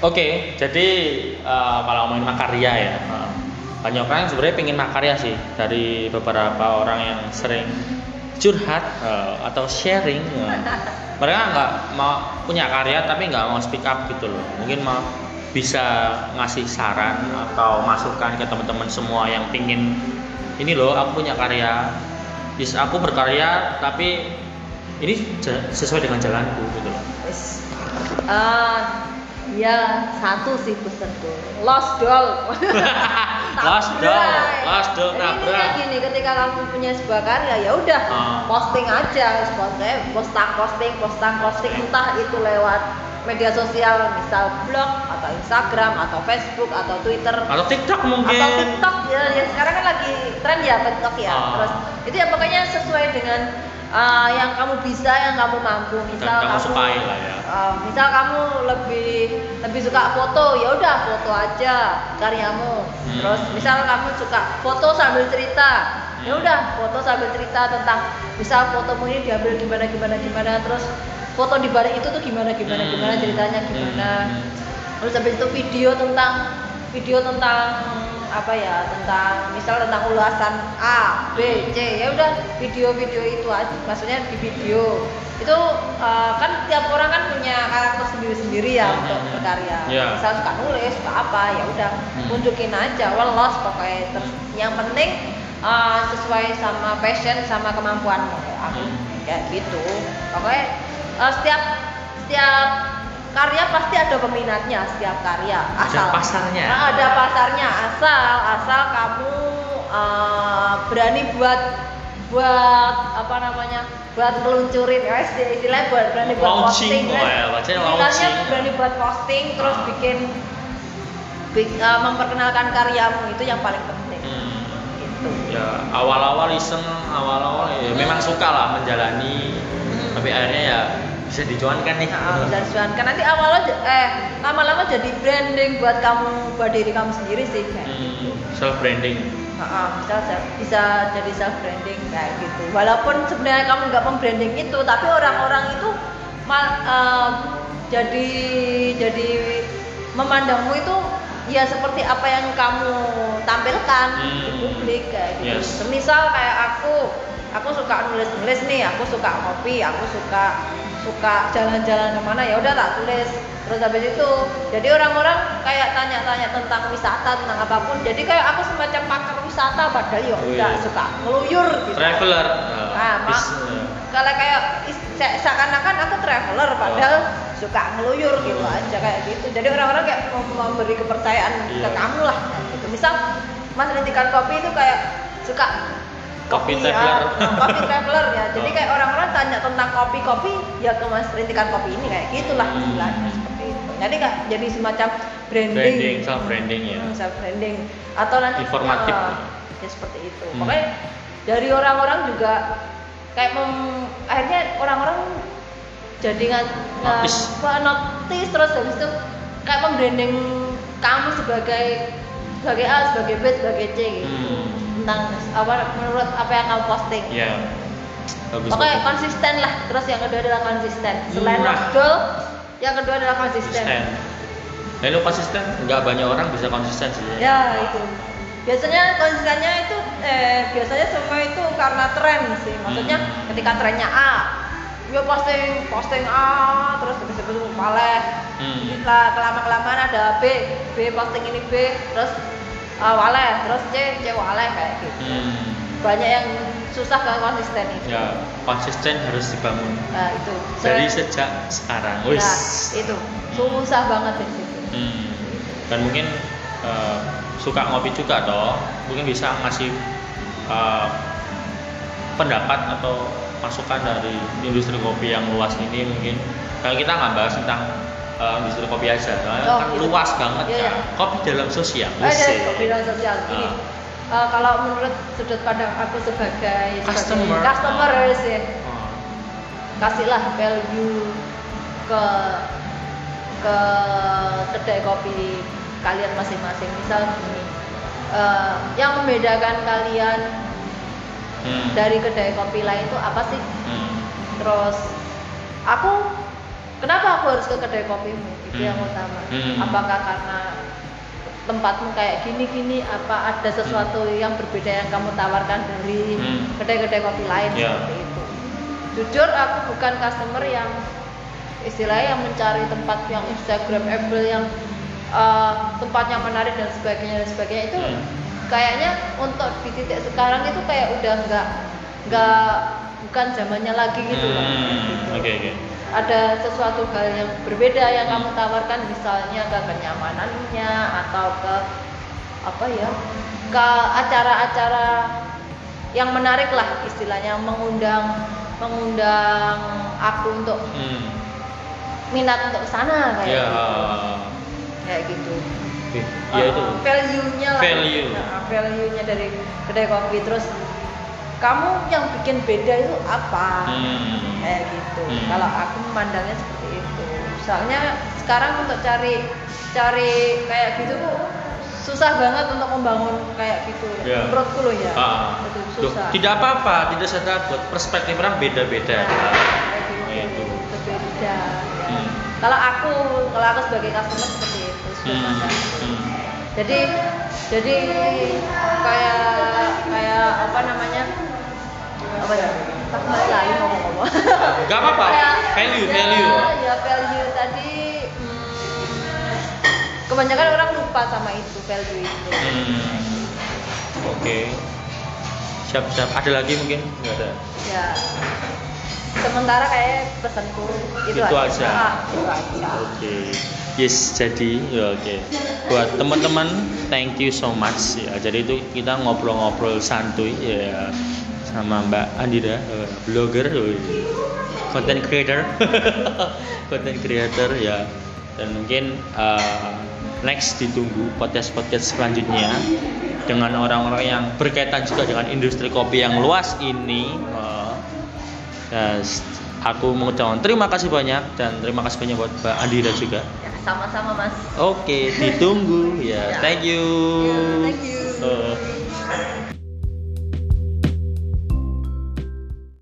Oke, jadi uh, kalau ngomongin makarya ya, uh, banyak orang sebenarnya pengen makarya sih dari beberapa orang yang sering curhat uh, atau sharing. Uh, mereka nggak mau punya karya tapi nggak mau speak up gitu loh. Mungkin mau bisa ngasih saran atau masukan ke teman-teman semua yang pingin ini loh aku punya karya, yes, aku berkarya tapi ini sesuai dengan jalanku gitu loh. Uh, Ya satu sih pesanku. Lost doll. lost doll, lost doll tabrak. Ini gini, ketika kamu punya sebuah karya ya udah uh. posting aja, posting, posting, posting, posting, posting entah itu lewat media sosial misal blog atau Instagram atau Facebook atau Twitter atau TikTok mungkin atau TikTok ya, ya sekarang kan tren ya TikTok ya uh. terus itu ya pokoknya sesuai dengan uh, yang kamu bisa yang kamu mampu misal Dan kamu, lah ya uh, misal kamu lebih lebih suka foto ya udah foto aja karyamu hmm. terus misal kamu suka foto sambil cerita ya hmm. udah foto sambil cerita tentang misal fotomu ini diambil gimana gimana gimana terus foto di balik itu tuh gimana gimana hmm. gimana ceritanya gimana hmm. terus habis itu video tentang video tentang apa ya tentang misal tentang ulasan A, B, C ya udah video-video itu aja maksudnya di video itu uh, kan tiap orang kan punya karakter sendiri-sendiri ya hmm. untuk berkarya yeah. misal suka nulis suka apa ya udah hmm. tunjukin aja welos pokoknya terus yang penting uh, sesuai sama passion sama kemampuanmu kayak aku hmm. kayak gitu pokoknya uh, setiap setiap karya pasti ada peminatnya setiap karya asal ada pasarnya nah, ada pasarnya asal asal kamu uh, berani buat buat apa namanya buat meluncurin ya istilahnya buat berani buat launching, posting oh ya, istilahnya berani buat posting terus ah. bikin uh, memperkenalkan karyamu itu yang paling penting hmm. gitu. ya awal-awal iseng awal-awal ya memang suka lah menjalani hmm. tapi akhirnya ya bisa dicuankan nih nah, bisa dicuankan nanti awal aja eh lama-lama jadi branding buat kamu buat diri kamu sendiri sih kayak hmm, gitu. self branding Nah, bisa, bisa jadi self branding kayak gitu walaupun sebenarnya kamu nggak membranding itu tapi orang-orang itu mal, uh, jadi jadi memandangmu itu ya seperti apa yang kamu tampilkan hmm. di publik kayak gitu yes. misal kayak aku aku suka nulis nulis nih aku suka kopi aku suka suka jalan-jalan ke mana ya udah tak tulis. Terus habis itu jadi orang-orang kayak tanya-tanya tentang wisata tentang apa pun jadi kayak aku semacam pakar wisata padahal ya udah oh, suka ngeluyur gitu. Traveler. Nah mak kalau kayak seakan-akan aku traveler padahal oh. suka ngeluyur gitu aja kayak gitu. Jadi orang-orang kayak mau memberi kepercayaan iya. ke kamu lah gitu. Misal mas rintikan kopi itu kayak suka kopi traveler kopi traveler ya. Jadi kayak orang-orang tanya tentang kopi-kopi ya ke mas rintikan kopi ini kayak gitulah hmm. istilahnya seperti itu. Jadi kak jadi semacam branding. Branding self branding ya. Hmm, self branding atau nanti informatif. ya, ya seperti itu. Hmm. pokoknya dari orang-orang juga kayak mem, akhirnya orang-orang jadi nggak notis. notis terus habis itu kayak membranding kamu sebagai sebagai A sebagai B sebagai C gitu. Hmm tentang apa menurut apa yang kamu posting. Iya. Bagus. Oke, konsisten lah. Terus yang kedua adalah konsisten. Selain goal, yang kedua adalah konsisten. konsisten. Nah, lu konsisten, nggak banyak orang bisa konsisten sih. Ya, itu. Biasanya konsistennya itu eh biasanya semua itu karena tren sih. Maksudnya hmm. ketika trennya A, ya posting posting A terus habis itu paleh. Hmm. Kelama kelamaan ada B, B posting ini B, terus uh, waleh. Terus C C waleh kayak gitu. Hmm. banyak yang susah kan konsisten itu. Ya konsisten harus dibangun. Nah itu. Dari sejak sekarang. Wis. nah, itu susah hmm. banget di situ. Hmm. dan mungkin uh, suka ngopi juga toh. Mungkin bisa ngasih uh, pendapat atau masukan dari industri kopi yang luas ini mungkin. Kalau kita nggak bahas tentang uh, industri kopi aja soalnya oh, kan gitu. luas banget iya, kan iya. kopi dalam sosial oh, iya, kopi dalam sosial ini uh. Uh, kalau menurut sudut pandang aku sebagai customer customer uh. sih uh. kasihlah value ke ke kedai kopi kalian masing-masing misal gini uh, yang membedakan kalian hmm. dari kedai kopi lain itu apa sih hmm. terus aku kenapa aku harus ke kedai kopimu itu yang Hmm. utama Hmm. apakah karena tempatmu kayak gini-gini apa ada sesuatu yang berbeda yang kamu tawarkan dari Hmm. kedai-kedai kopi lain Ya. seperti itu jujur aku bukan customer yang istilahnya yang mencari tempat yang instagramable yang eh, tempatnya menarik dan sebagainya dan sebagainya itu Hmm. kayaknya untuk di titik sekarang itu kayak udah nggak nggak bukan zamannya lagi gitu loh Hmm, gitu. Oke oke. Ada sesuatu hal yang berbeda yang kamu tawarkan misalnya ke kenyamanannya atau ke apa ya ke acara-acara yang menarik lah istilahnya mengundang mengundang aku untuk Hmm. minat untuk sana kayak Ya. gitu kayak gitu. Ya itu. Uh, value-nya lah Value. Nah, value-nya dari kedai kopi terus kamu yang bikin beda itu apa Hmm. kayak gitu Hmm. kalau aku memandangnya seperti itu soalnya sekarang untuk cari cari kayak gitu tuh susah banget untuk membangun kayak gitu Ya. menurutku loh ya Ah. Betul, Loh, susah tidak apa-apa, tidak usah takut. Perspektif orang beda-beda. Nah, kayak gitu Itu. berbeda ya. Hmm. kalau aku kalau aku sebagai customer seperti itu Hmm. Hmm. jadi jadi kayak kayak apa namanya apa ya tak lali ngomong-ngomong Gak apa-apa. Value, ya, value. ya value tadi hmm, kebanyakan orang lupa sama itu value itu Hmm. Oke. Siap siap. Ada lagi mungkin? Enggak ada. ya sementara kayak pesanku itu, Itu aja. Ah, itu aja Oke. Yes, jadi ya oke. Buat teman-teman, thank you so much ya. Jadi itu kita ngobrol-ngobrol santuy ya sama Mbak Andira, eh, blogger, eh, content creator, content creator ya. Dan mungkin eh, next ditunggu podcast-podcast selanjutnya dengan orang-orang yang berkaitan juga dengan industri kopi yang luas ini. Ya, s- aku mengucapkan terima kasih banyak dan terima kasih banyak buat Mbak Andira juga. ya sama-sama mas Oke, ditunggu ya. Ya. Thank you. Ya, thank you. Eh,